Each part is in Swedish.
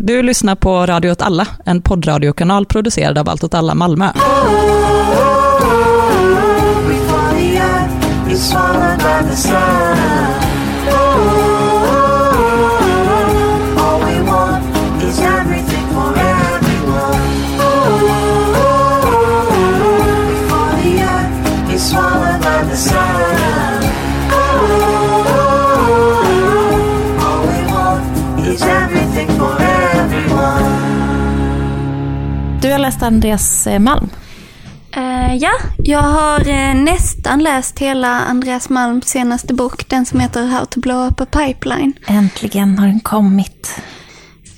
Du lyssnar på Radio åt alla, en poddradiokanal producerad av Allt åt alla Malmö. Du har läst Andreas eh, Malm. Eh, ja, jag har eh, nästan läst hela Andreas Malms senaste bok, den som heter How to blow up a pipeline. Äntligen har den kommit.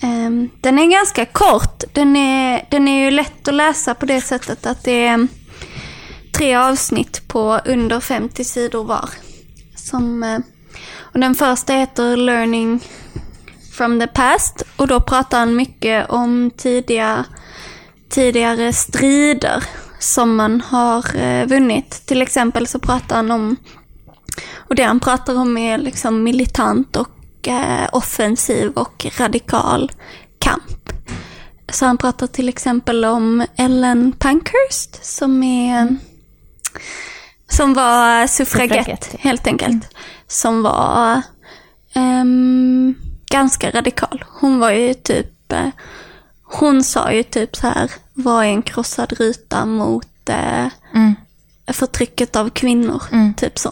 Ehm, den är ganska kort. Den är, den är ju lätt att läsa på det sättet att det är tre avsnitt på under 50 sidor var. Som, och den första heter Learning from the past och då pratar han mycket om tidiga, tidigare strider som man har eh, vunnit. Till exempel så pratar han om, och det han pratar om är liksom militant och eh, offensiv och radikal kamp. Så han pratar till exempel om Ellen Pankhurst som är som var suffragett, helt enkelt. Som var ehm, ganska radikal. Hon var ju typ, eh, hon sa ju typ så här, var en krossad ruta mot eh, Mm. förtrycket av kvinnor. Mm. Typ så.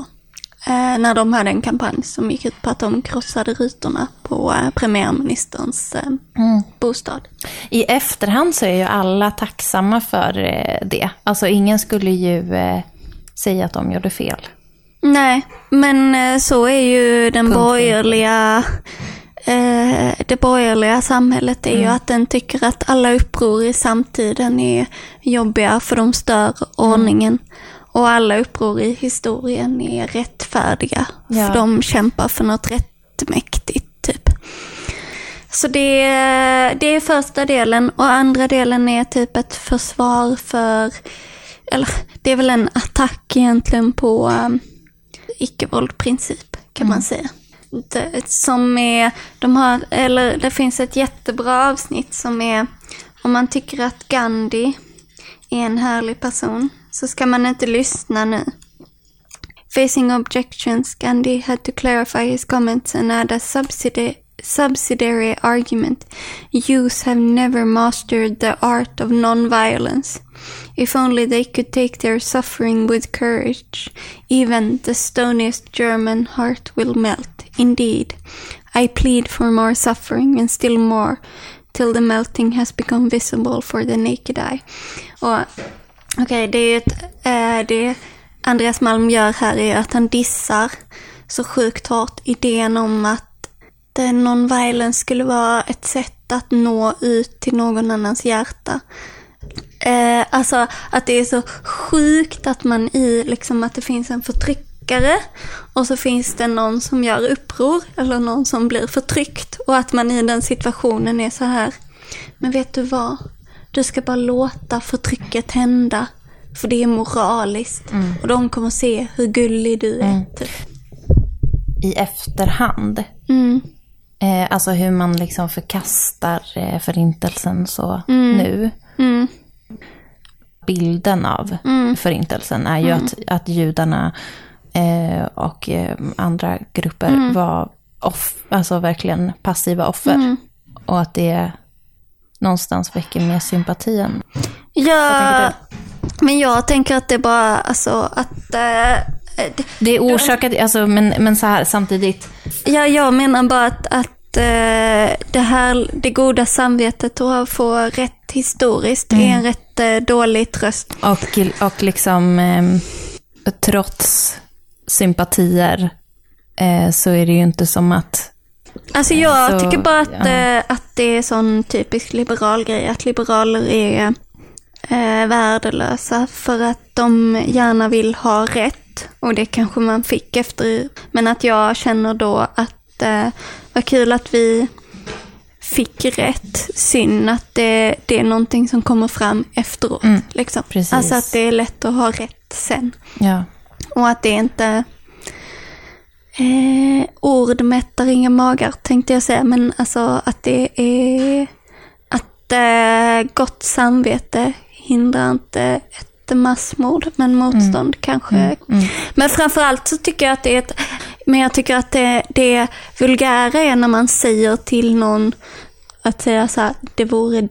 Eh, när de hade en kampanj som gick ut på att de krossade rutorna på eh, premiärministerns eh, Mm. bostad. I efterhand så är ju alla tacksamma för eh, det. Alltså ingen skulle ju eh, säga att de gjorde fel. Nej, men eh, så är ju den Punkt. borgerliga eh, det borgerliga samhället är ju Mm. att den tycker att alla uppror i samtiden är jobbiga för de stör ordningen. Och alla uppror i historien är rättfärdiga Ja. för de kämpar för något rättmäktigt typ. Så det, det är första delen och andra delen är typ ett försvar för, eller det är väl en attack egentligen på um, icke-våldprincip kan man säga. Det, som är, de har, eller det finns ett jättebra avsnitt som är om man tycker att Gandhi är en härlig person så ska man inte lyssna nu. Facing objections, Gandhi had to clarify his comments and add a subsidi- subsidiary argument. Youth have never mastered the art of non-violence. If only they could take their suffering with courage, even the stoniest German heart will melt. Indeed, I plead for more suffering and still more, till the melting has become visible for the naked eye. Och Okej, det är ett, äh, det Andreas Malm gör här är att han dissar så sjukt hårt idén om att non-violence skulle vara ett sätt att nå ut till någon annans hjärta. Eh, alltså att det är så sjukt att man i, liksom att det finns en förtryckare och så finns det någon som gör uppror eller någon som blir förtryckt och att man i den situationen är så här, men vet du vad? Du ska bara låta förtrycket hända. För det är moraliskt. Och de kommer se hur gullig du är. Typ. I efterhand, Mm. eh, alltså hur man liksom förkastar eh, förintelsen så nu. Mm. Bilden av förintelsen är ju att, att judarna eh, och eh, andra grupper var off, alltså verkligen passiva offer. Och att det någonstans väcker mer sympati än Ja, men jag tänker att det bara alltså att... eh, det- Det är orsakat, alltså, men, men så här samtidigt. Ja, jag menar bara att, att eh, det här, det goda samvetet att få rätt historiskt är en rätt eh, dålig tröst. Och, och liksom eh, trots sympatier eh, så är det ju inte som att... Alltså jag Så, tycker bara att, ja. eh, att det är sån typisk liberal grej, att liberaler är eh, värdelösa för att de gärna vill ha rätt. Och det kanske man fick efter, men att jag känner då att eh, vad kul att vi fick rätt. Synd att det, det är någonting som kommer fram efteråt. Mm, liksom. precis. Alltså att det är lätt att ha rätt sen. Ja. Och att det inte... Eh, ord mättar inga magar tänkte jag säga, men alltså att det är eh, gott samvete hindrar inte ett massmord, men motstånd Mm. kanske. Men framförallt så tycker jag att det är ett, men jag tycker att det, det vulgära är när man säger till någon att säga så här, det vore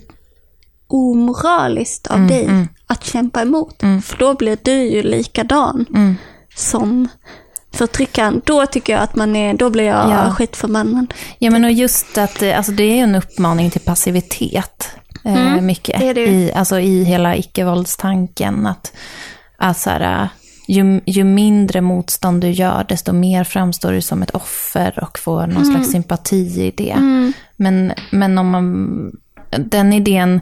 omoraliskt av Mm, dig att kämpa emot. För då blir du ju likadan Mm. som förtryckaren. Då tycker jag att man är, då blir jag Ja. skitförbannad. Ja, men och just att eh, alltså, det är ju en uppmaning till passivitet. Eh, Mm, mycket. det det. I, alltså, I hela icke-våldstanken. Att, att så här, eh, ju, ju mindre motstånd du gör, desto mer framstår du som ett offer och får någon Mm. slags sympati i det. Men, men om man... Den idén,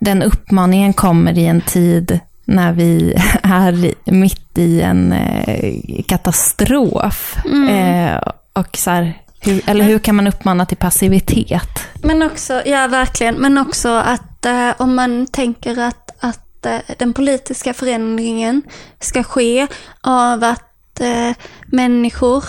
den uppmaningen kommer i en tid när vi är mitt i en eh, katastrof. Eh, och så här, hur, eller hur kan man uppmana till passivitet? Men också, ja verkligen, men också att eh, om man tänker att, att den politiska förändringen ska ske av att eh, människor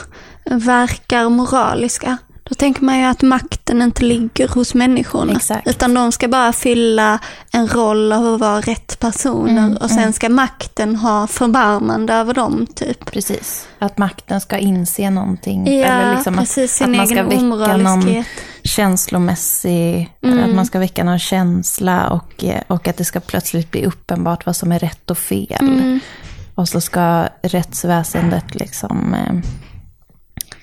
verkar moraliska. Då tänker man ju att makten inte ligger hos människorna. Exakt. Utan de ska bara fylla en roll av att vara rätt personer. och sen ska makten ha förbarmande över dem, typ. Precis. Att makten ska inse någonting. Ja, eller liksom precis. att, att Sin man ska väcka någon. Känslomässig, Mm. att man ska väcka någon känsla och, eh, och att det ska plötsligt bli uppenbart vad som är rätt och fel. Mm. Och så ska rättsväsendet liksom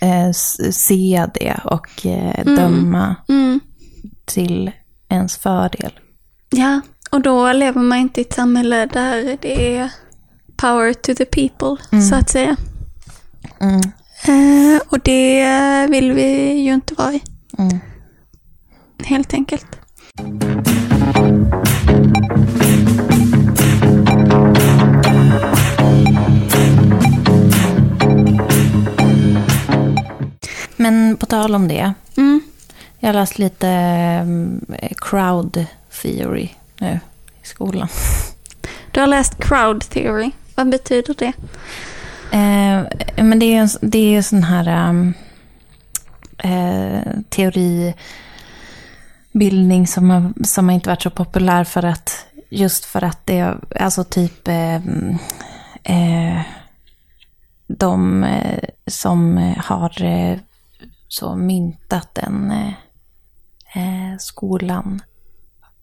eh, eh, se det och eh, döma Mm. till ens fördel. Ja, och då lever man inte i ett samhälle där det är power to the people, så att säga. Mm. Eh, och det vill vi ju inte vara i, Mm. Helt enkelt. Men på tal om det, Mm. jag har läst lite mm, crowd theory nu i skolan. Du har läst crowd theory. Vad betyder det? Eh, men det är ju en, det är ju sån här um, eh, bildning som har, som har inte varit så populär för att just för att det är alltså typ eh, eh, de eh, som eh, har eh, så myntat den eh, eh, skolan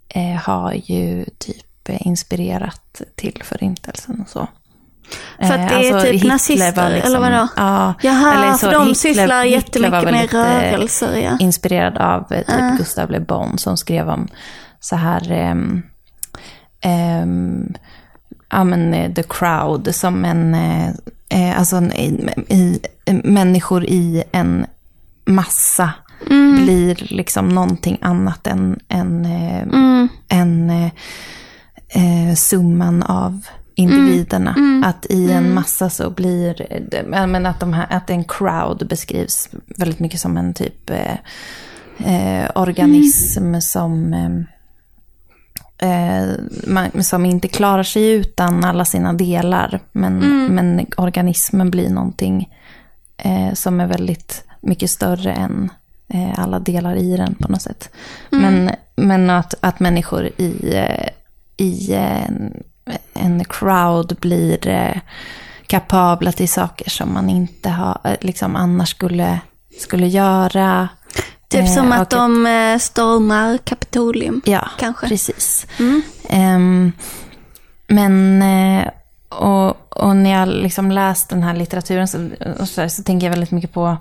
eh, har ju typ eh, inspirerat till förintelsen och så. För att det är alltså, typ Hitler nazister, liksom- eller vadå? Ja, Jaha, eller så för de Hitler- sysslar Hitler jättemycket var med eh, rörelser. Ja. Inspirerad av eh, typ Ah. Gustav Le Bon som skrev om så här, ehm, ehm, ja men eh, the crowd som en, eh, eh, alltså en, i, i, människor i en massa Mm. blir liksom någonting annat än, än, eh, Mm. än eh, eh, summan av individerna. Mm. Att i en massa så blir, men att, de här, att en crowd beskrivs väldigt mycket som en typ eh, eh, organism Mm. som, eh, eh, man, som inte klarar sig utan alla sina delar. Men, Mm. men organismen blir någonting eh, som är väldigt mycket större än eh, alla delar i den på något sätt. Men, men att, att människor i, i en, en crowd blir eh, kapabla till saker som man inte har, eh, liksom annars skulle, skulle göra. Typ Eh, som att de eh, stormar Kapitolium. Ja, kanske. precis. Mm. Ehm, men, och, och när jag liksom läst den här litteraturen så, och så, så tänker jag väldigt mycket på,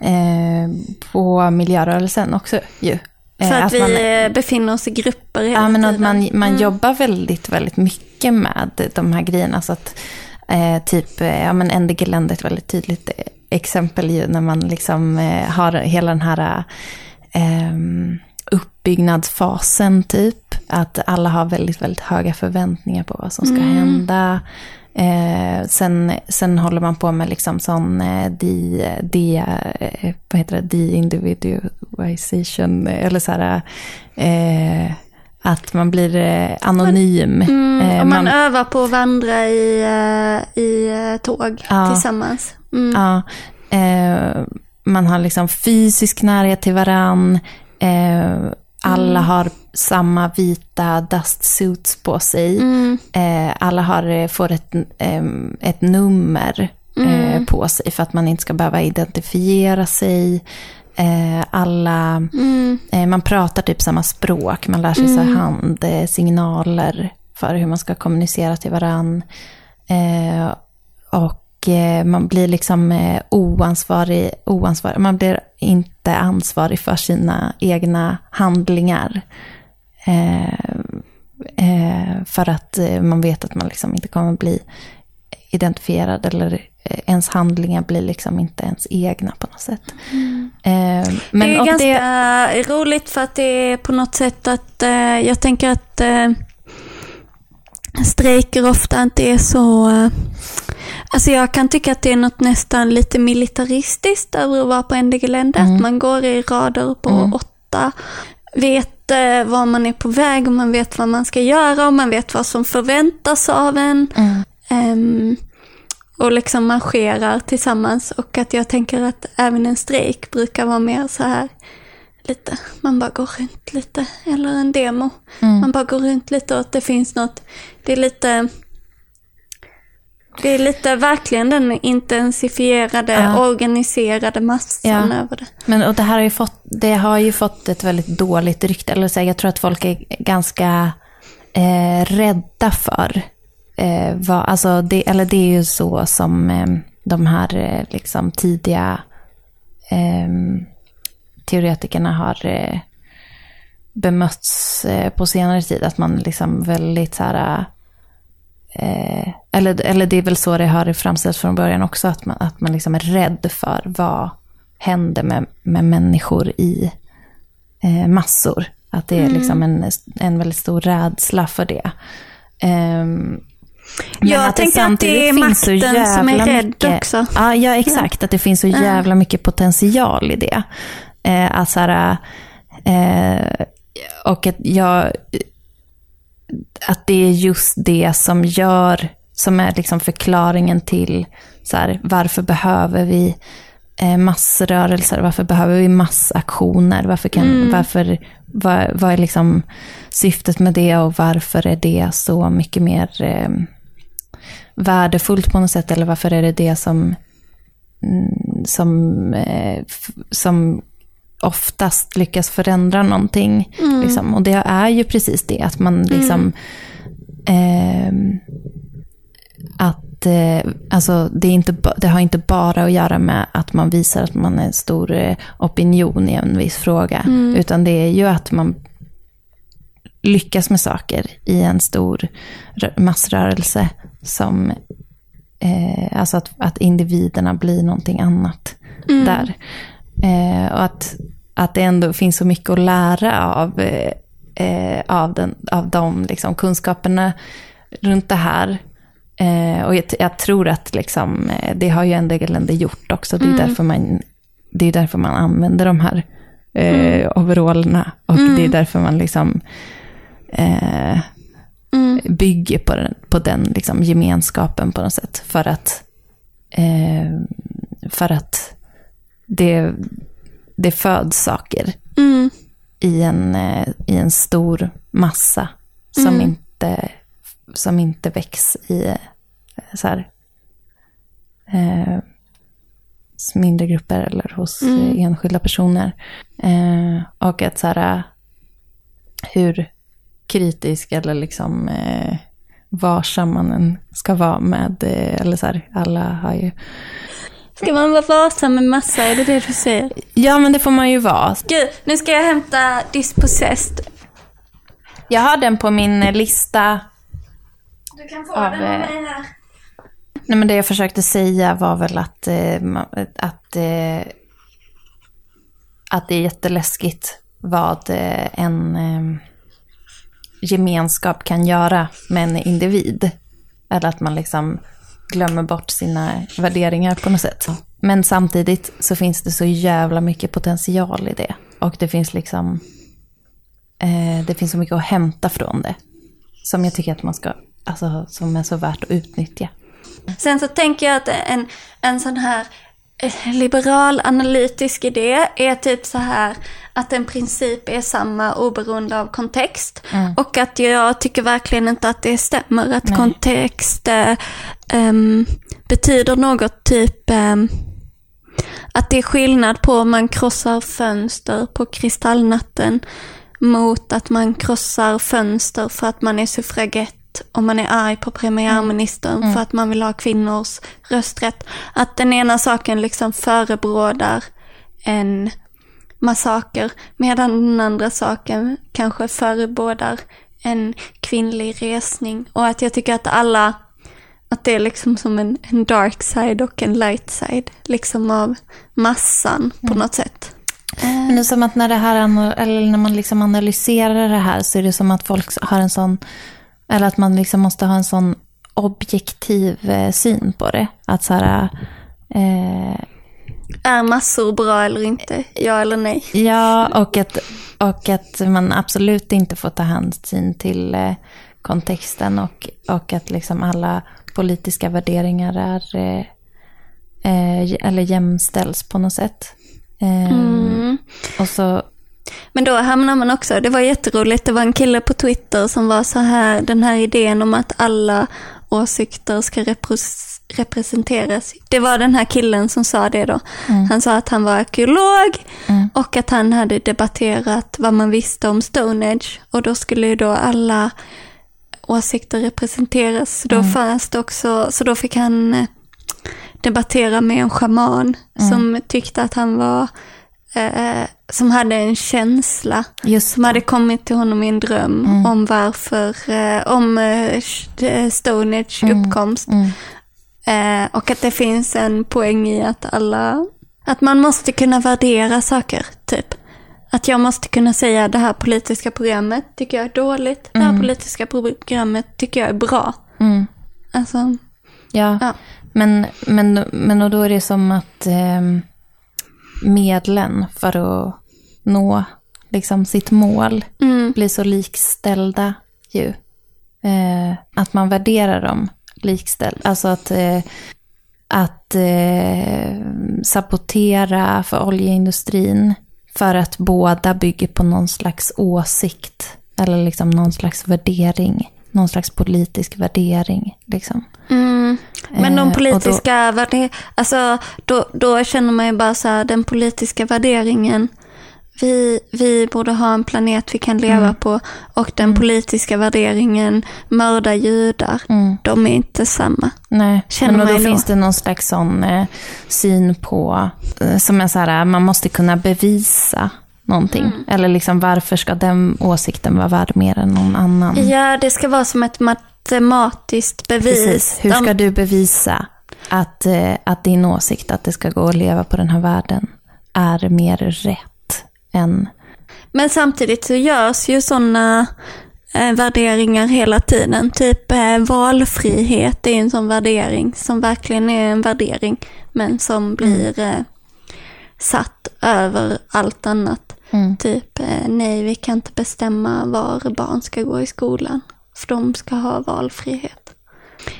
eh, på miljörörelsen också ju. Eh, För att, vi man- befinner oss i grupper hela Ja, men att tiden. man, man jobbar väldigt, väldigt mycket med de här grejerna. Så att eh, typ, eh, ja men Ende Gelände är ett väldigt tydligt exempel ju när man liksom eh, har hela den här eh, uppbyggnadsfasen typ. Att alla har väldigt, väldigt höga förväntningar på vad som ska hända. Eh, sen, sen håller man på med liksom sån eh, de, de, eh, vad heter det, de-individualization, eller så här, eh, att man blir eh, anonym. Mm, Eh, och man, övar på att vandra i, eh, i tåg Ja. tillsammans. Mm. Ja, man har liksom fysisk närhet till varann. Eh, Alla har samma vita dust suits på sig. Eh, alla har, får ett, eh, ett nummer eh, på sig för att man inte ska behöva identifiera sig. Eh, alla, eh, man pratar typ samma språk, man lär sig så här handsignaler för hur man ska kommunicera till varann. Eh, och eh, man blir liksom eh, oansvarig, oansvarig, man blir inte ansvarig för sina egna handlingar. Eh, eh, för att eh, man vet att man liksom inte kommer bli identifierad eller eh, ens handlingar blir liksom inte ens egna på något sätt. Eh, men, det är ganska roligt för att det är på något sätt att eh, jag tänker att eh, strejker ofta inte är så... Eh, alltså jag kan tycka att det är något nästan lite militaristiskt över att vara på NDG-länder. Att man går i rader på åtta, vet eh, var man är på väg och man vet vad man ska göra och man vet vad som förväntas av en. Ehm, och liksom marscherar tillsammans. Och att jag tänker att även en strejk brukar vara mer så här lite, man bara går runt lite. Eller en demo. Man bara går runt lite och att det finns något, det är lite det är lite verkligen den intensifierade, Ja. organiserade massan Ja. över det. Men och det här har ju fått, det har ju fått ett väldigt dåligt rykte. Eller så jag tror att folk är ganska eh, rädda för. Eh, vad, alltså det, eller det är ju så som eh, de här eh, liksom tidiga eh, teoretikerna har eh, bemötts eh, på senare tid. Att man liksom väldigt så här... Eh, eller, eller det är väl så det har framställts från början också. Att man, att man liksom är rädd för vad händer med, med människor i eh, massor. Att det är liksom en, en väldigt stor rädsla för det. Men Jag tänker att det är makten som är rädd mycket- också. Ja, ja, exakt. Att det finns så jävla mycket potential i det. Eh, att så här, eh, och att jag... Att det är just det som gör, som är liksom förklaringen till så här, varför behöver vi eh, massrörelser, varför behöver vi massaktioner, varför kan, varför, vad, vad är liksom syftet med det och varför är det så mycket mer eh, värdefullt på något sätt, eller varför är det det som, mm, som, eh, som oftast lyckas förändra någonting. Liksom. Och det är ju precis det, att man liksom... ehm, att eh, alltså, det, inte, det har inte bara att göra med att man visar att man är en stor eh, opinion i en viss fråga. Utan det är ju att man lyckas med saker i en stor rö- massrörelse. Som, eh, alltså att, att individerna blir någonting annat där. Eh, och att, att det ändå finns så mycket att lära av, eh, eh, av, den, av de liksom, kunskaperna runt det här. Eh, och jag, jag tror att liksom, eh, det har ju en del länder gjort också. Det är, därför man, det är därför man använder de här eh, overallerna. Och det är därför man liksom eh, bygger på den, på den liksom, gemenskapen på något sätt. För att, eh, för att det, det föds saker Mm. i en, eh, i en stor massa som, inte, som inte väcks i eh, så här, eh, mindre grupper eller hos eh, enskilda personer. Eh, och att så här, hur kritisk eller liksom eh, varsam man ska vara med, eller så här, alla har ju... Ska man vara varsam med massa, är det det du säger? Ja, men det får man ju vara. Gud, nu ska jag hämta Dispossessed. Jag har den på min eh, lista Du kan få Av, den av eh, mig här. Nej, men det jag försökte säga var väl att, eh, att, att det är jätteläskigt vad en gemenskap kan göra med en individ. Eller att man liksom glömmer bort sina värderingar på något sätt. Men samtidigt så finns det så jävla mycket potential i det. Och det finns liksom, eh, det finns så mycket att hämta från det. Som jag tycker att man ska, alltså som är så värt att utnyttja. Sen så tänker jag att en, en sån här liberal analytisk idé är typ så här att en princip är samma oberoende av kontext. Mm. Och att jag tycker verkligen inte att det stämmer att kontext eh, ehm, betyder något typ ehm, att det är skillnad på om man krossar fönster på kristallnatten mot att man krossar fönster för att man är suffragett och man är arg på premiärministern för att man vill ha kvinnors rösträtt. Att den ena saken liksom förebrådar en massaker medan den andra saken kanske förebådar en kvinnlig resning. Och att jag tycker att alla, att det är liksom som en, en dark side och en light side, liksom av massan på något sätt. Men det är som att när, det här, eller när man liksom analyserar det här så är det som att folk har en sån, eller att man liksom måste ha en sån objektiv eh, syn på det. Att så här, eh, Är massor bra eller inte? Ja eller nej? ja, och att, och att man absolut inte får ta hänsyn till eh, kontexten och, och att liksom alla politiska värderingar är, eh, eh, eller jämställs på något sätt. Eh, Och så, Men då hamnar man också, det var jätteroligt, det var en kille på Twitter som var så här, den här idén om att alla åsikter ska representeras. Det var den här killen som sa det då. Han sa att han var arkeolog och att han hade debatterat vad man visste om Stonehenge och då skulle ju då alla åsikter representeras. Så då fanns det också, så då fick han eh, debattera med en schaman som tyckte att han var eh, som hade en känsla just som hade kommit till honom i en dröm om varför, eh, om eh, Stonehenge uppkomst. Eh, och att det finns en poäng i att alla, att man måste kunna värdera saker, typ. Att jag måste kunna säga det här politiska programmet tycker jag är dåligt, det här politiska programmet tycker jag är bra. Mm. Alltså, Ja, Ja. Men, men, men och då är det som att eh, medlen för att nå liksom, sitt mål mm, blir så likställda ju. Eh, att man värderar dem likställt. Alltså att, eh, att eh, sabotera för oljeindustrin för att båda bygger på någon slags åsikt. Eller liksom någon slags värdering. Någon slags politisk värdering. Liksom. Mm. Men de Eh, då- politiska värderingarna, alltså då, då känner man ju bara så här, den politiska värderingen, vi, vi borde ha en planet vi kan leva Mm. på och den politiska värderingen, mörda judar, Mm. de är inte samma. Nej, Känner men då då. finns det någon slags sån eh, syn på, eh, som är så här, man måste kunna bevisa någonting. Mm. Eller liksom varför ska den åsikten vara värd mer än någon annan? Ja, det ska vara som ett matematiskt bevis. Precis, hur ska du bevisa att, eh, att din åsikt att det ska gå att leva på den här världen är mer rätt än... Men samtidigt så görs ju sådana eh, värderingar hela tiden. Typ eh, valfrihet är en sån värdering som verkligen är en värdering. Men som blir eh, satt över allt annat. Mm. Typ nej vi kan inte bestämma var barn ska gå i skolan. För de ska ha valfrihet.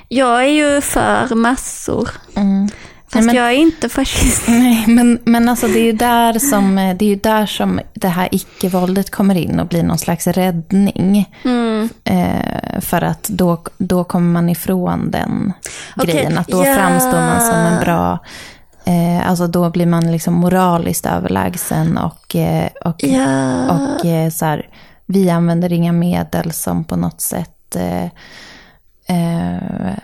Jag är ju för massor. Mm. Fast men- jag är inte fascist. Nej, men, men alltså det är ju där som det, är ju där som det här icke-våldet kommer in och blir någon slags räddning. Mm. Eh, för att då, då kommer man ifrån den Okej, grejen. Att då ja. framstår man som en bra... Eh, alltså då blir man liksom moraliskt överlägsen och, eh, och, Ja. och eh, så här, vi använder inga medel som på något sätt... Eh, eh,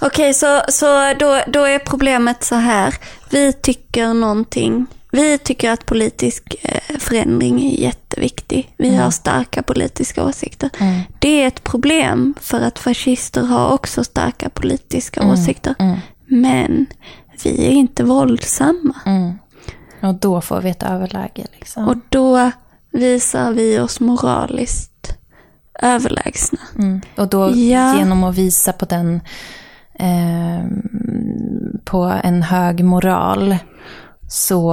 Okej, så, så då, då är problemet så här. Vi tycker någonting. Vi tycker att politisk eh, förändring är jätteviktig. Vi har starka politiska åsikter. Det är ett problem för att fascister har också starka politiska åsikter. Men vi är inte våldsamma. mm. Och då får vi ett överläge. Liksom. Och då visar vi oss moraliskt överlägsna. Mm. Och då Ja. genom att visa på den eh, på en hög moral så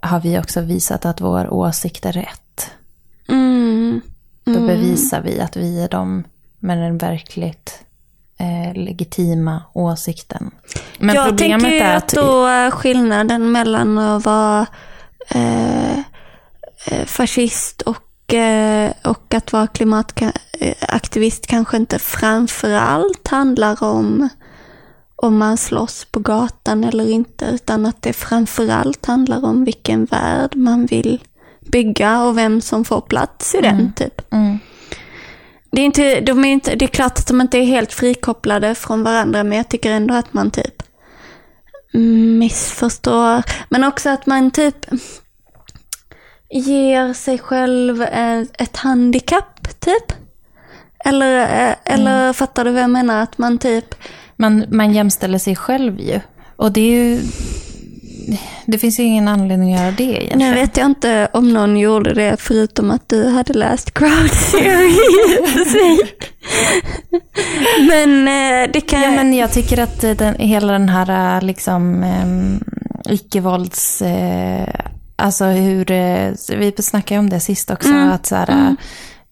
har vi också visat att vår åsikt är rätt. Mm. Då bevisar vi att vi är de med den verkligt eh, legitima åsikten. Men jag problemet tänker är att att... då är skillnaden mellan att vara eh, fascist och, eh, och att vara klimataktivist kanske inte framför allt handlar om om man slåss på gatan eller inte, utan att det framför allt handlar om vilken värld man vill bygga och vem som får plats i den. typ. Mm. Det är, inte, de är inte, det är klart att de inte är helt frikopplade från varandra, men jag tycker ändå att man typ missförstår. Men också att man typ ger sig själv ett, ett handikapp, typ. Eller, eh, eller fattar du vad jag menar? Att man typ... Man, man jämställer sig själv ju. Och det är ju... Det finns ju ingen anledning att göra det egentligen. Nu vet jag inte om någon gjorde det förutom att du hade läst crowd theory. men eh, det kan... Ja, men jag tycker att eh, den, hela den här liksom um, icke-vålds... Alltså hur... Eh, vi snackade om det sist också. Mm. Att, så här, Mm.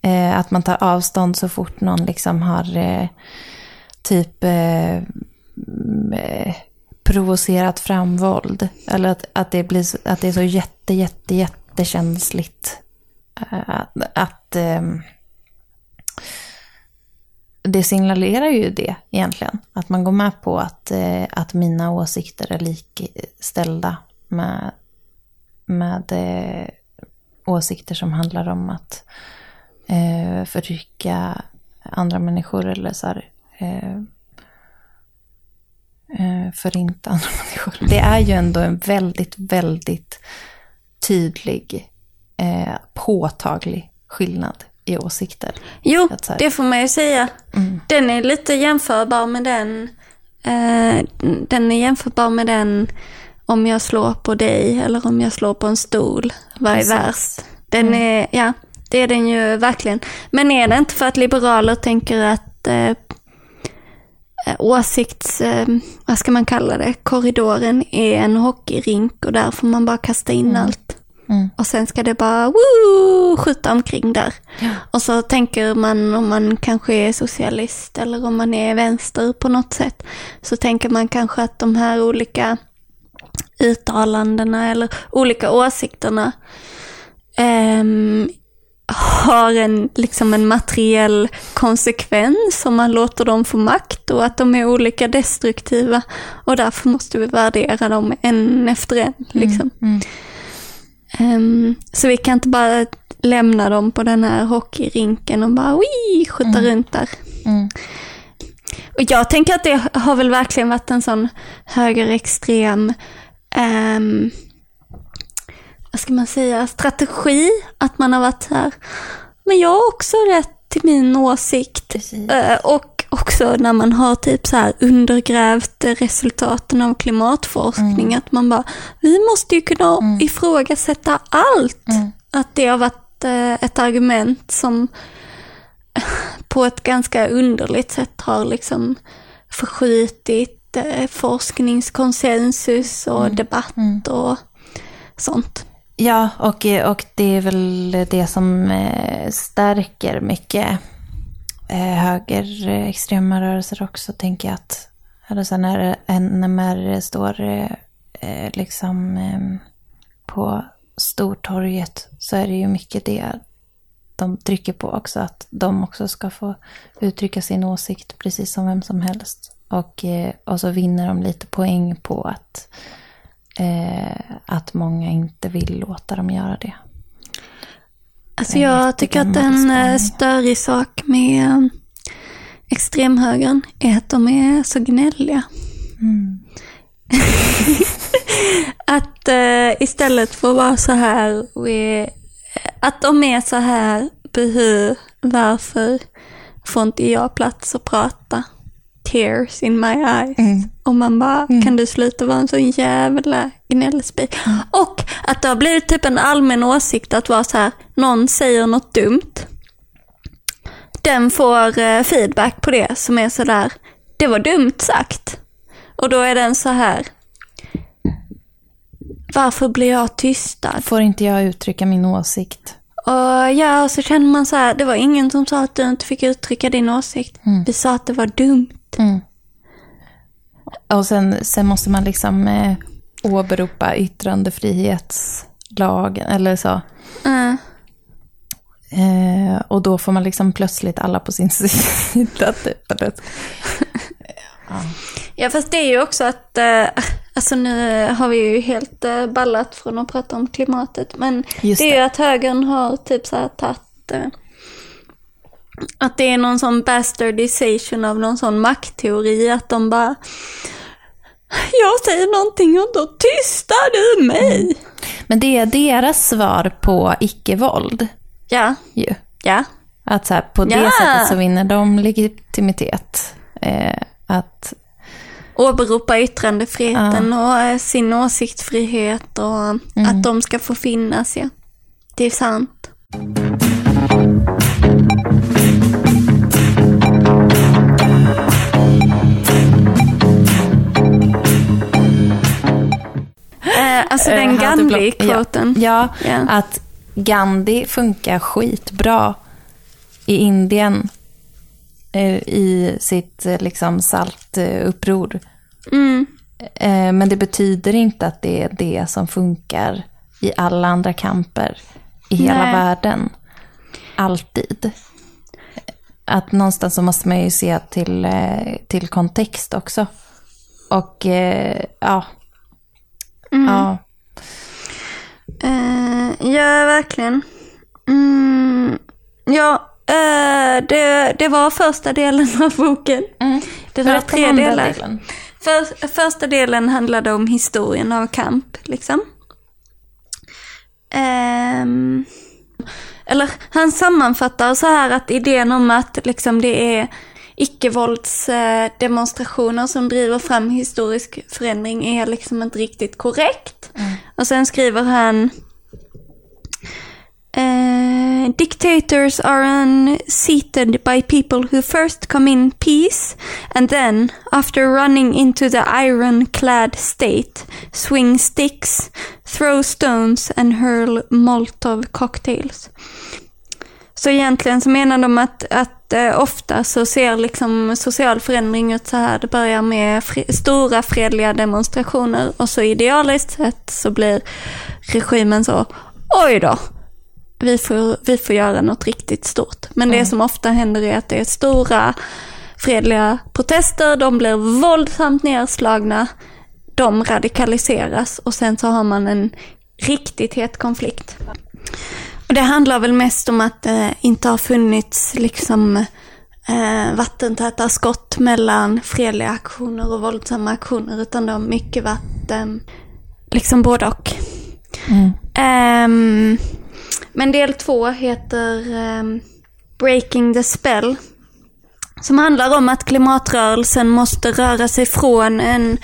eh, att man tar avstånd så fort någon liksom har eh, typ eh, mm, provocerat fram våld. Eller att, att, det blir, att det är så jätte, jätte, jättekänsligt. Att... att ehm, det signalerar ju det egentligen. Att man går med på att, att mina åsikter är likställda med, med eh, åsikter som handlar om att eh, förtrycka andra människor eller så här, eh, eh, förinta andra människor. Det är ju ändå en väldigt, väldigt tydlig, eh, påtaglig skillnad i åsikter. Jo, här- det får man ju säga. Mm. Den är lite jämförbar med den. Eh, den är jämförbar med den om jag slår på dig eller om jag slår på en stol. Vad är Precis. värst? Den är, ja, det är den ju verkligen. Men är det inte för att liberaler tänker att eh, eh, åsikts, eh, vad ska man kalla det, korridoren är en hockeyrink och där får man bara kasta in allt. Mm. Och sen ska det bara woo, skjuta omkring där. Och så tänker man om man kanske är socialist eller om man är vänster på något sätt. Så tänker man kanske att de här olika uttalandena eller olika åsikterna ehm, har en, liksom en materiell konsekvens om man låter dem få makt och att de är olika destruktiva. Och därför måste vi värdera dem en efter en. Liksom. Mm. Ehm, så vi kan inte bara lämna dem på den här hockeyrinken och bara skjuta runt där. Mm. Och jag tänker att det har väl verkligen varit en sån högerextrem, ehm, vad ska man säga, strategi. Att man har varit så här, men jag har också rätt till min åsikt. Eh, och också när man har typ så här undergrävt resultaten av klimatforskning, att man bara, vi måste ju kunna ifrågasätta allt. Mm. Att det har varit eh, ett argument som på ett ganska underligt sätt har liksom förskjutit forskningskonsensus och debatt och sånt. Ja, och, och det är väl det som eh, stärker mycket eh, högerextrema rörelser också, tänker jag att eller så när NMR står eh, eh, liksom eh, på Stortorget så är det ju mycket det de trycker på också, att de också ska få uttrycka sin åsikt precis som vem som helst. Och, eh, och så vinner de lite poäng på att eh, att många inte vill låta dem göra det. Alltså jag tycker att en eh, spaning. större sak med eh, extremhögern är att de är så gnälliga. Mm. Att eh, istället för att vara så här, att de är så här, buhu, varför får inte jag plats att prata? Tears in my eyes. Mm. Och man bara, kan du sluta vara en sån jävla gnällspik? Mm. Och att det har blivit typ en allmän åsikt att vara så här, någon säger något dumt. Den får eh, feedback på det som är så där, det var dumt sagt. Och då är den så här, varför blir jag tystad? Får inte jag uttrycka min åsikt? Och ja, och så känner man så här, det var ingen som sa att du inte fick uttrycka din åsikt. Mm. Vi sa att det var dumt. Mm. Och sen, sen måste man liksom eh, åberopa yttrandefrihetslagen eller så. Mm. Eh, och då får man liksom plötsligt alla på sin sida. Typ. Eller- Ja, fast det är ju också att, eh, alltså nu har vi ju helt eh, ballat från att prata om klimatet, men Just det är det. ju att högern har typ så här tagit, eh, att det är någon sån bastardization av någon sån maktteori, att de bara, jag säger någonting och då tystar du mig. Men det är deras svar på icke-våld. Ja, Ju. ja, Att så här, på det Ja. sättet så vinner de legitimitet. Eh, att, åberopa yttrandefriheten och eh, sin åsiktsfrihet och att de ska få finnas, ja. Det är sant. Alltså Eh, den block- Gandhi-quoten. ja, Ja. att Gandhi funkar skitbra i Indien. Eh, I sitt eh, liksom saltuppror. Mm. Eh, men det betyder inte att det är det som funkar i alla andra kamper i hela Nej. världen. Alltid. Att någonstans så måste man ju se till, eh, till kontext också. Och eh, ja. ja. Eh, ja, verkligen. Mm, ja, eh, det, det var första delen av boken. Det var tre delar. delen. För, första delen handlade om historien av kamp, liksom. Ehm, eller han sammanfattar så här att idén om att liksom, det är icke-våldsdemonstrationer som driver fram historisk förändring är liksom inte riktigt korrekt. Och sen skriver han Uh, dictators are unseated by people who first come in peace and then, after running into the iron-clad state, swing sticks, throw stones and hurl Molotov cocktails. Så egentligen så menar de att, att eh, ofta så ser liksom social förändring ut så här. Det börjar med fri, stora fredliga demonstrationer och så idealiskt sett så blir regimen så, oj då, vi får, vi får göra något riktigt stort. Men det som ofta händer är att det är stora fredliga protester, de blir våldsamt nedslagna, de radikaliseras och sen så har man en riktigt het konflikt. Och det handlar väl mest om att det inte har funnits liksom eh, vattentäta skott mellan fredliga aktioner och våldsamma aktioner, utan det har mycket varit eh, liksom både och. Ehm, men del två heter ehm, Breaking the Spell. Som handlar om att klimatrörelsen måste röra sig från en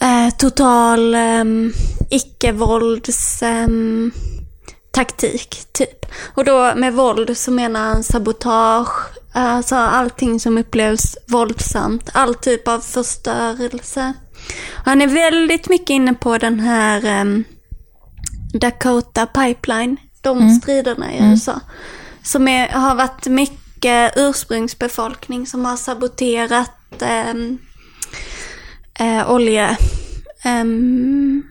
eh, total um, icke-vålds ehm, taktik, typ. Och då med våld så menar han sabotage, alltså allting som upplevs våldsamt, all typ av förstörelse. Och han är väldigt mycket inne på den här ehm, Dakota Pipeline, de striderna i USA. Som är, har varit mycket ursprungsbefolkning som har saboterat ehm, eh, oljerör ehm,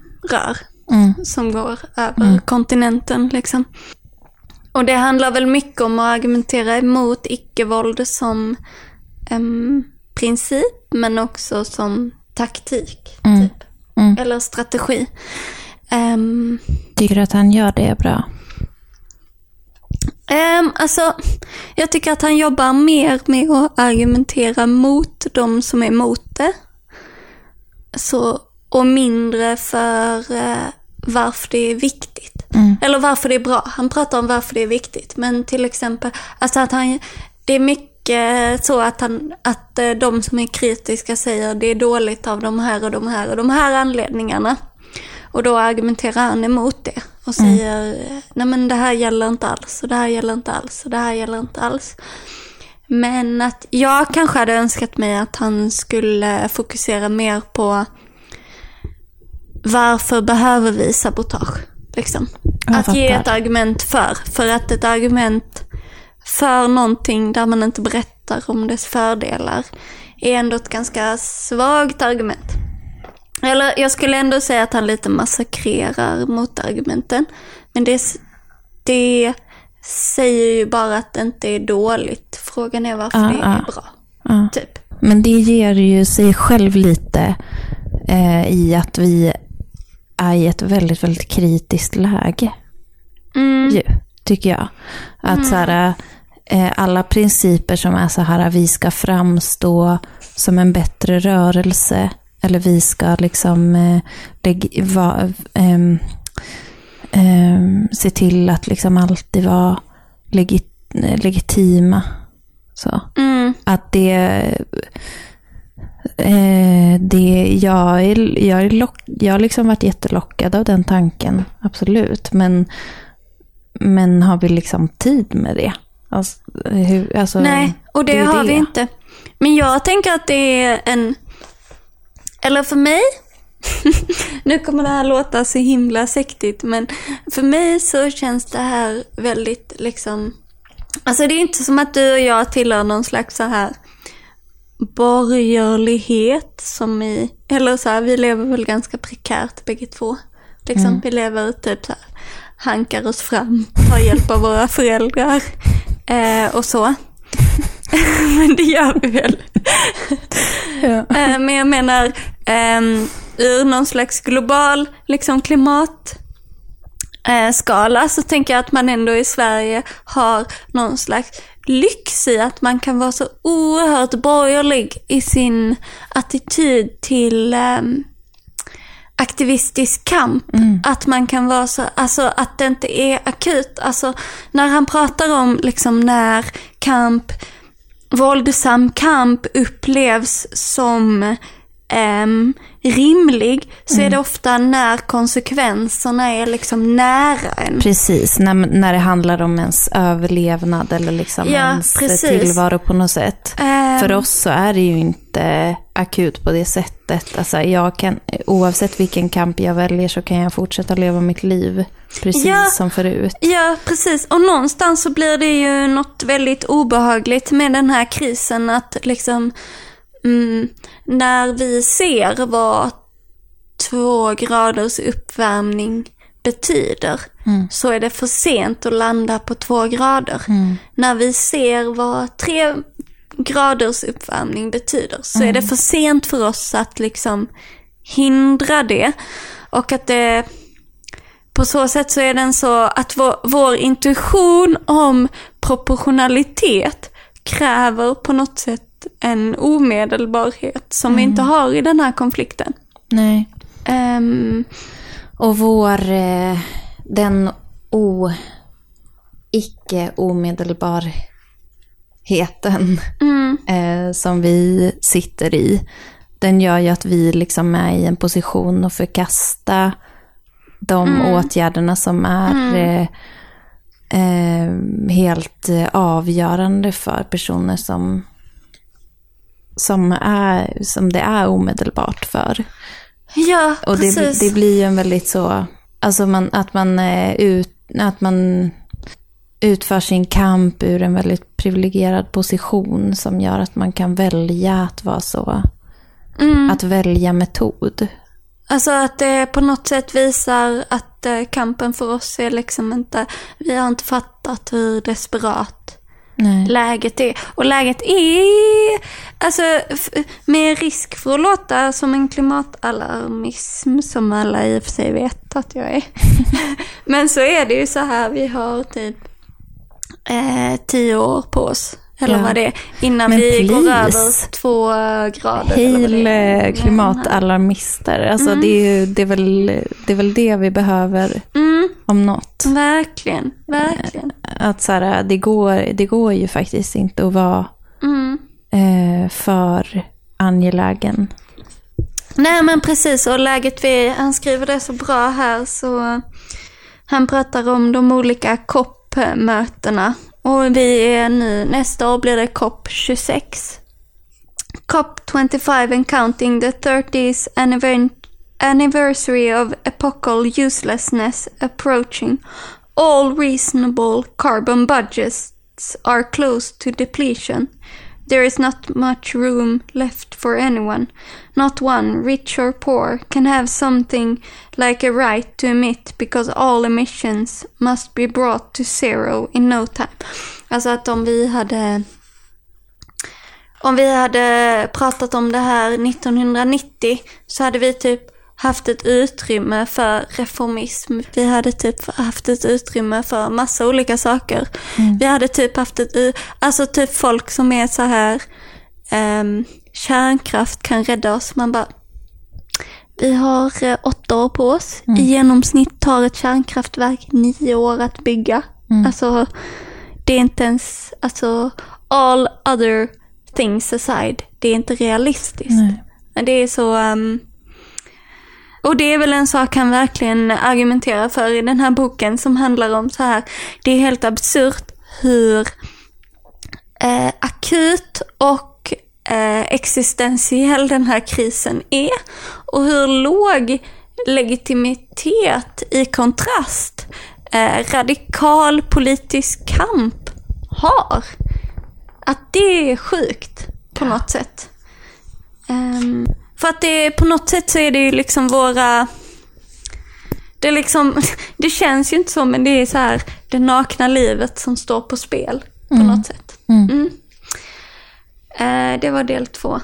rör som går över kontinenten. Liksom. Och det handlar väl mycket om att argumentera emot icke-våld som em, princip, men också som taktik. Typ. Eller strategi. Ehm, Tycker du att han gör det bra? Ehm, alltså, jag tycker att han jobbar mer med att argumentera mot de som är emot det. Så, och mindre för eh, varför det är viktigt. Eller varför det är bra. Han pratar om varför det är viktigt. Men till exempel, alltså att han, det är mycket så att, han, att eh, de som är kritiska säger det är dåligt av de här och de här och de här anledningarna. Och då argumenterar han emot det och säger nej men det här gäller inte alls och det här gäller inte alls och det här gäller inte alls. Men att jag kanske hade önskat mig att han skulle fokusera mer på varför behöver vi sabotage? Liksom. Att ge ett argument för. För att ett argument för någonting där man inte berättar om dess fördelar är ändå ett ganska svagt argument. Eller jag skulle ändå säga att han lite massakrerar motargumenten. Men det, det säger ju bara att det inte är dåligt. Frågan är varför Ah, det är ah. bra. Ja. Typ. Men det ger ju sig själv lite eh, i att vi är i ett väldigt, väldigt kritiskt läge. Mm. Ju, tycker jag. Att så här, eh, alla principer som är så här, vi ska framstå som en bättre rörelse. Eller vi ska liksom eh, va, ehm, ehm, se till att liksom alltid vara legit, legitima. Så. Mm. Att det... Eh, det jag, är, jag, är lock, jag har liksom varit jättelockad av den tanken, absolut. Men, men har vi liksom tid med det? Alltså, hur, alltså, Nej, och det, är har vi inte. Men jag tänker att det är en... Eller för mig, nu kommer det här låta så himla sektigt, men för mig så känns det här väldigt liksom... Alltså det är inte som att du och jag tillhör någon slags så här borgerlighet som i, eller så här, vi lever väl ganska prekärt bägge två. Liksom, Vi lever typ så här, hankar oss fram, tar hjälp av våra föräldrar eh, och så. Men det gör vi väl. Ja. Eh, Men jag menar, ehm, ur någon slags global liksom, klimat skala så tänker jag att man ändå i Sverige har någon slags lyx i att man kan vara så oerhört borgerlig i sin attityd till ehm, aktivistisk kamp. Att man kan vara så, alltså att det inte är akut. Alltså när han pratar om liksom när kamp, våldsam kamp upplevs som ehm, rimlig så är det ofta när konsekvenserna är liksom nära en. Precis, när, när det handlar om ens överlevnad eller liksom Ja, ens precis. tillvaro på något sätt. Ehm, För oss så är det ju inte akut på det sättet. Alltså jag kan, oavsett vilken kamp jag väljer så kan jag fortsätta leva mitt liv precis Ja. som förut. Ja, precis. Och någonstans så blir det ju något väldigt obehagligt med den här krisen. Att liksom, mm, när vi ser vad två graders uppvärmning betyder, så är det för sent att landa på två grader. När vi ser vad tre graders uppvärmning betyder, så är det för sent för oss att liksom hindra det. Och att det på så sätt så är den så att vår, vår intuition om proportionalitet kräver på något sätt en omedelbarhet som vi inte har i den här konflikten. Nej. Ehm, Och vår, eh, den o, icke omedelbarheten mm, eh, som vi sitter i, den gör ju att vi liksom är i en position att förkasta de åtgärderna som är eh, eh, helt eh, avgörande för personer som, som, är, som det är omedelbart för. ja, Och det, precis. det blir ju en väldigt så, alltså man, att, man, eh, ut, att man utför sin kamp ur en väldigt privilegierad position som gör att man kan välja att vara så, mm. att välja metod. Alltså att det på något sätt visar att eh, kampen för oss är liksom inte, vi har inte fattat hur desperat Nej. läget är. Och läget är, alltså med risk för att låta som en klimatalarmism som alla i och för sig vet att jag är. Men så är det ju så här, vi har typ eh, tio år på oss. Eller Ja. vad det är, innan Men vi går please. över två grader. Hail eh, klimatalarmister. Alltså det, är ju, det, är väl, det är väl det vi behöver Mm, om något. verkligen, verkligen. Att så här, det, går, det går ju faktiskt inte att vara Mm. eh, för angelägen. Nej men precis, och läget vi, han skriver det så bra här så han pratar om de olika COP-mötena och vi är nu, nästa år blir det COP 26. COP 25 and counting the 30th anniver- anniversary of epochal uselessness approaching. All reasonable carbon budgets are close to depletion. There is not much room left for anyone. Not one, rich or poor, can have something like a right to emit because all emissions must be brought to zero in no time. Alltså att om vi hade om vi hade pratat om det här 1990 så hade vi typ haft ett utrymme för reformism. Vi hade typ haft ett utrymme för massa olika saker. Mm. Vi hade typ haft ett, alltså typ folk som är så här, um, kärnkraft kan rädda oss. Man bara, vi har eh, åtta år på oss. Mm. I genomsnitt tar ett kärnkraftverk nio år att bygga. Mm. Alltså, det är inte ens, alltså, all other things aside, det är inte realistiskt. Nej. Det är så, um, och det är väl en sak han verkligen argumenterar för i den här boken som handlar om så här, det är helt absurt hur eh, akut och eh, existentiell den här krisen är och hur låg legitimitet i kontrast eh, radikal politisk kamp har. Att det är sjukt på något sätt. Um, för att det på något sätt så är det ju liksom våra... Det, är liksom, det känns ju inte så, men det är så här det nakna livet som står på spel på mm. något sätt. Mm. Mm. Eh, det var del två.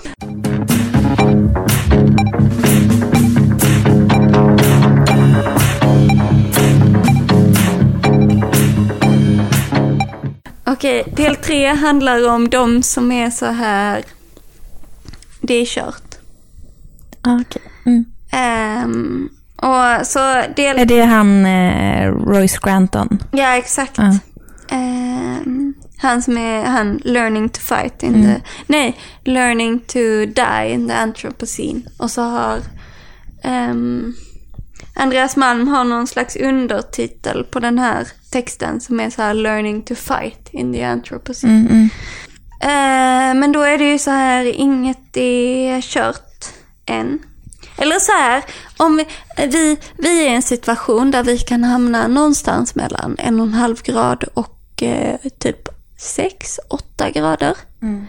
Okej, del tre handlar om de som är så här... Det är kört. Okay. Mm. Um, och så del... Är det han eh, Royce Granton? Ja, exakt. Ah. Um, han som är han learning to fight in mm. the... Nej, learning to die in the anthropocene. Och så har... Um, Andreas Malm har någon slags undertitel på den här texten som är så här learning to fight in the anthropocene. Mm, mm. Uh, men då är det ju så här, inget är kört än. Eller så här, om vi, vi, vi är i en situation där vi kan hamna någonstans mellan en och en halv grad och eh, typ sex, åtta grader. Mm.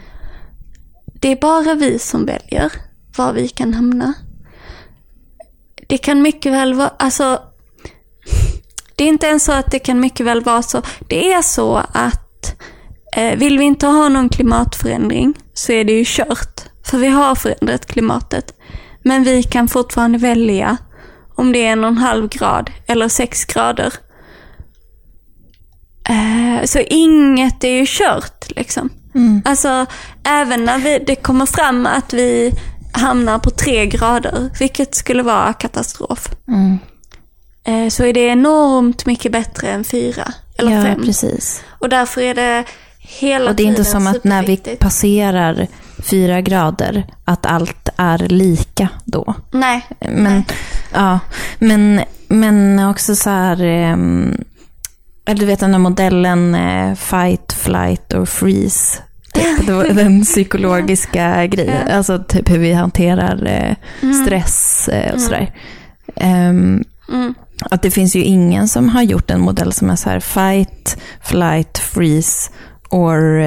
Det är bara vi som väljer var vi kan hamna. Det kan mycket väl vara, alltså, det är inte ens så att det kan mycket väl vara så. Det är så att eh, vill vi inte ha någon klimatförändring så är det ju kört. För vi har förändrat klimatet. Men vi kan fortfarande välja om det är en och en halv grad eller sex grader. Uh, så inget är ju kört liksom. Mm. Alltså även när vi, det kommer fram att vi hamnar på tre grader, vilket skulle vara katastrof. Mm. Uh, så är det enormt mycket bättre än fyra eller ja, fem. Precis. Och därför är det hela Och det är inte som att när vi passerar fyra grader, att allt är lika då. Nej. Men, Nej. Ja, men, men också så här, um, du vet den där modellen uh, fight, flight or freeze. Typ, den psykologiska grejen, alltså typ hur vi hanterar uh, mm. stress uh, och sådär. Um, mm. Att det finns ju ingen som har gjort en modell som är så här fight, flight, freeze or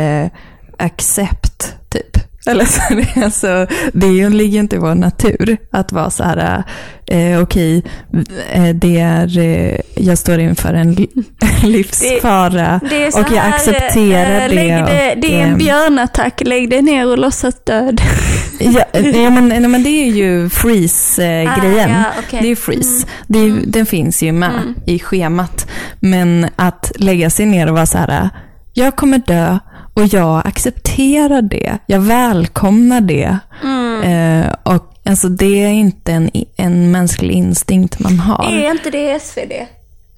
accept typ. Eller så, alltså, det ligger inte i vår natur att vara så här, eh, okej, okay, eh, det är, eh, jag står inför en livsfara det, det och jag accepterar äh, det. det, det är en björnattack, lägg dig ner och låtsas död. ja, ja men, men det är ju freeze-grejen. Ah, ja, okay. Det är freeze. Mm. Det mm. Den finns ju med mm. i schemat. Men att lägga sig ner och vara så här, jag kommer dö, och jag accepterar det. Jag välkomnar det. Mm. Eh, och alltså, det är inte en, en mänsklig instinkt man har. Är inte det SvD?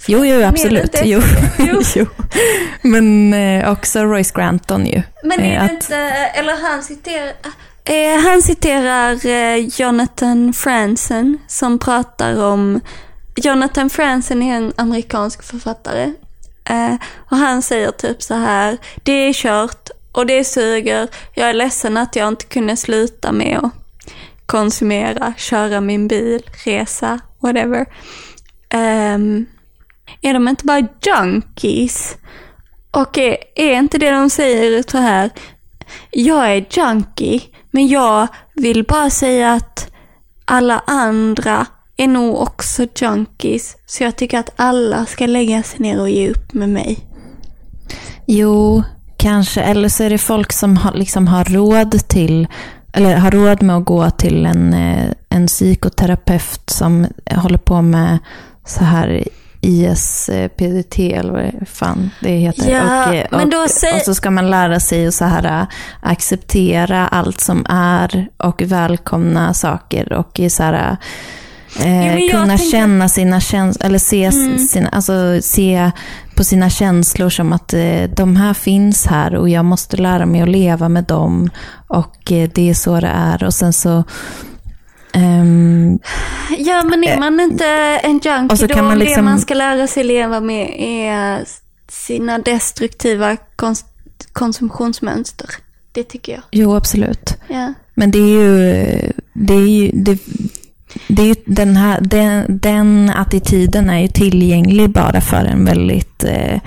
Jo, jo, absolut. Jo. jo. jo. Men eh, också Royce Granton ju. Men är eh, det inte, eller han citerar, eh, han citerar eh, Jonathan Franzen som pratar om, Jonathan Franzen är en amerikansk författare Eh, och han säger typ så här, det är kört och det suger. Jag är ledsen att jag inte kunde sluta med att konsumera, köra min bil, resa, whatever. Um, är de inte bara junkies? Och är, är inte det de säger så här, jag är junkie, men jag vill bara säga att alla andra är nog också junkies. Så jag tycker att alla ska lägga sig ner och ge upp med mig. Jo, kanske. Eller så är det folk som har, liksom har råd till eller har råd med att gå till en, eh, en psykoterapeut som håller på med så här ISPDT eller vad fan det heter. Ja, och, eh, och, och så ska man lära sig att så här, eh, acceptera allt som är och välkomna saker och så här, eh, jo, kunna tänker... känna sina känslor, eller se, mm. sina, alltså, se på sina känslor som att eh, de här finns här och jag måste lära mig att leva med dem och eh, det är så det är. Och sen så Um, ja, men är eh, man inte en junkie då, man liksom... det man ska lära sig leva med är sina destruktiva kons konsumtionsmönster. Det tycker jag. Jo, absolut. Ja. Men det är ju, det är ju, det, det den, här, den, den attityden är ju tillgänglig bara för en väldigt eh,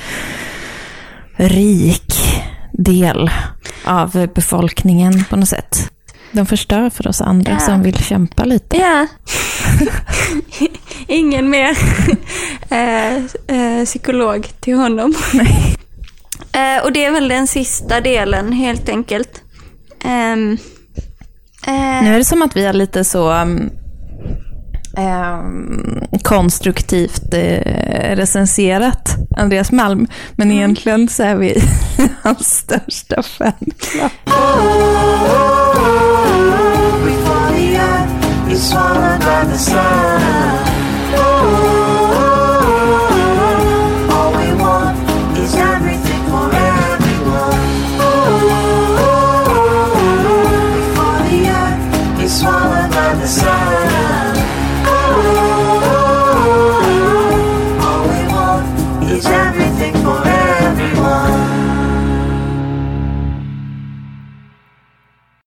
rik del av befolkningen på något sätt. De förstör för oss andra ja. som vill kämpa lite. Ja. Ingen mer eh, eh, psykolog till honom. Eh, och det är väl den sista delen helt enkelt. Um, nu är det som att vi har lite så um, eh, konstruktivt eh, recenserat Andreas Malm. Men mm. egentligen så är vi hans största fanclub. Oh,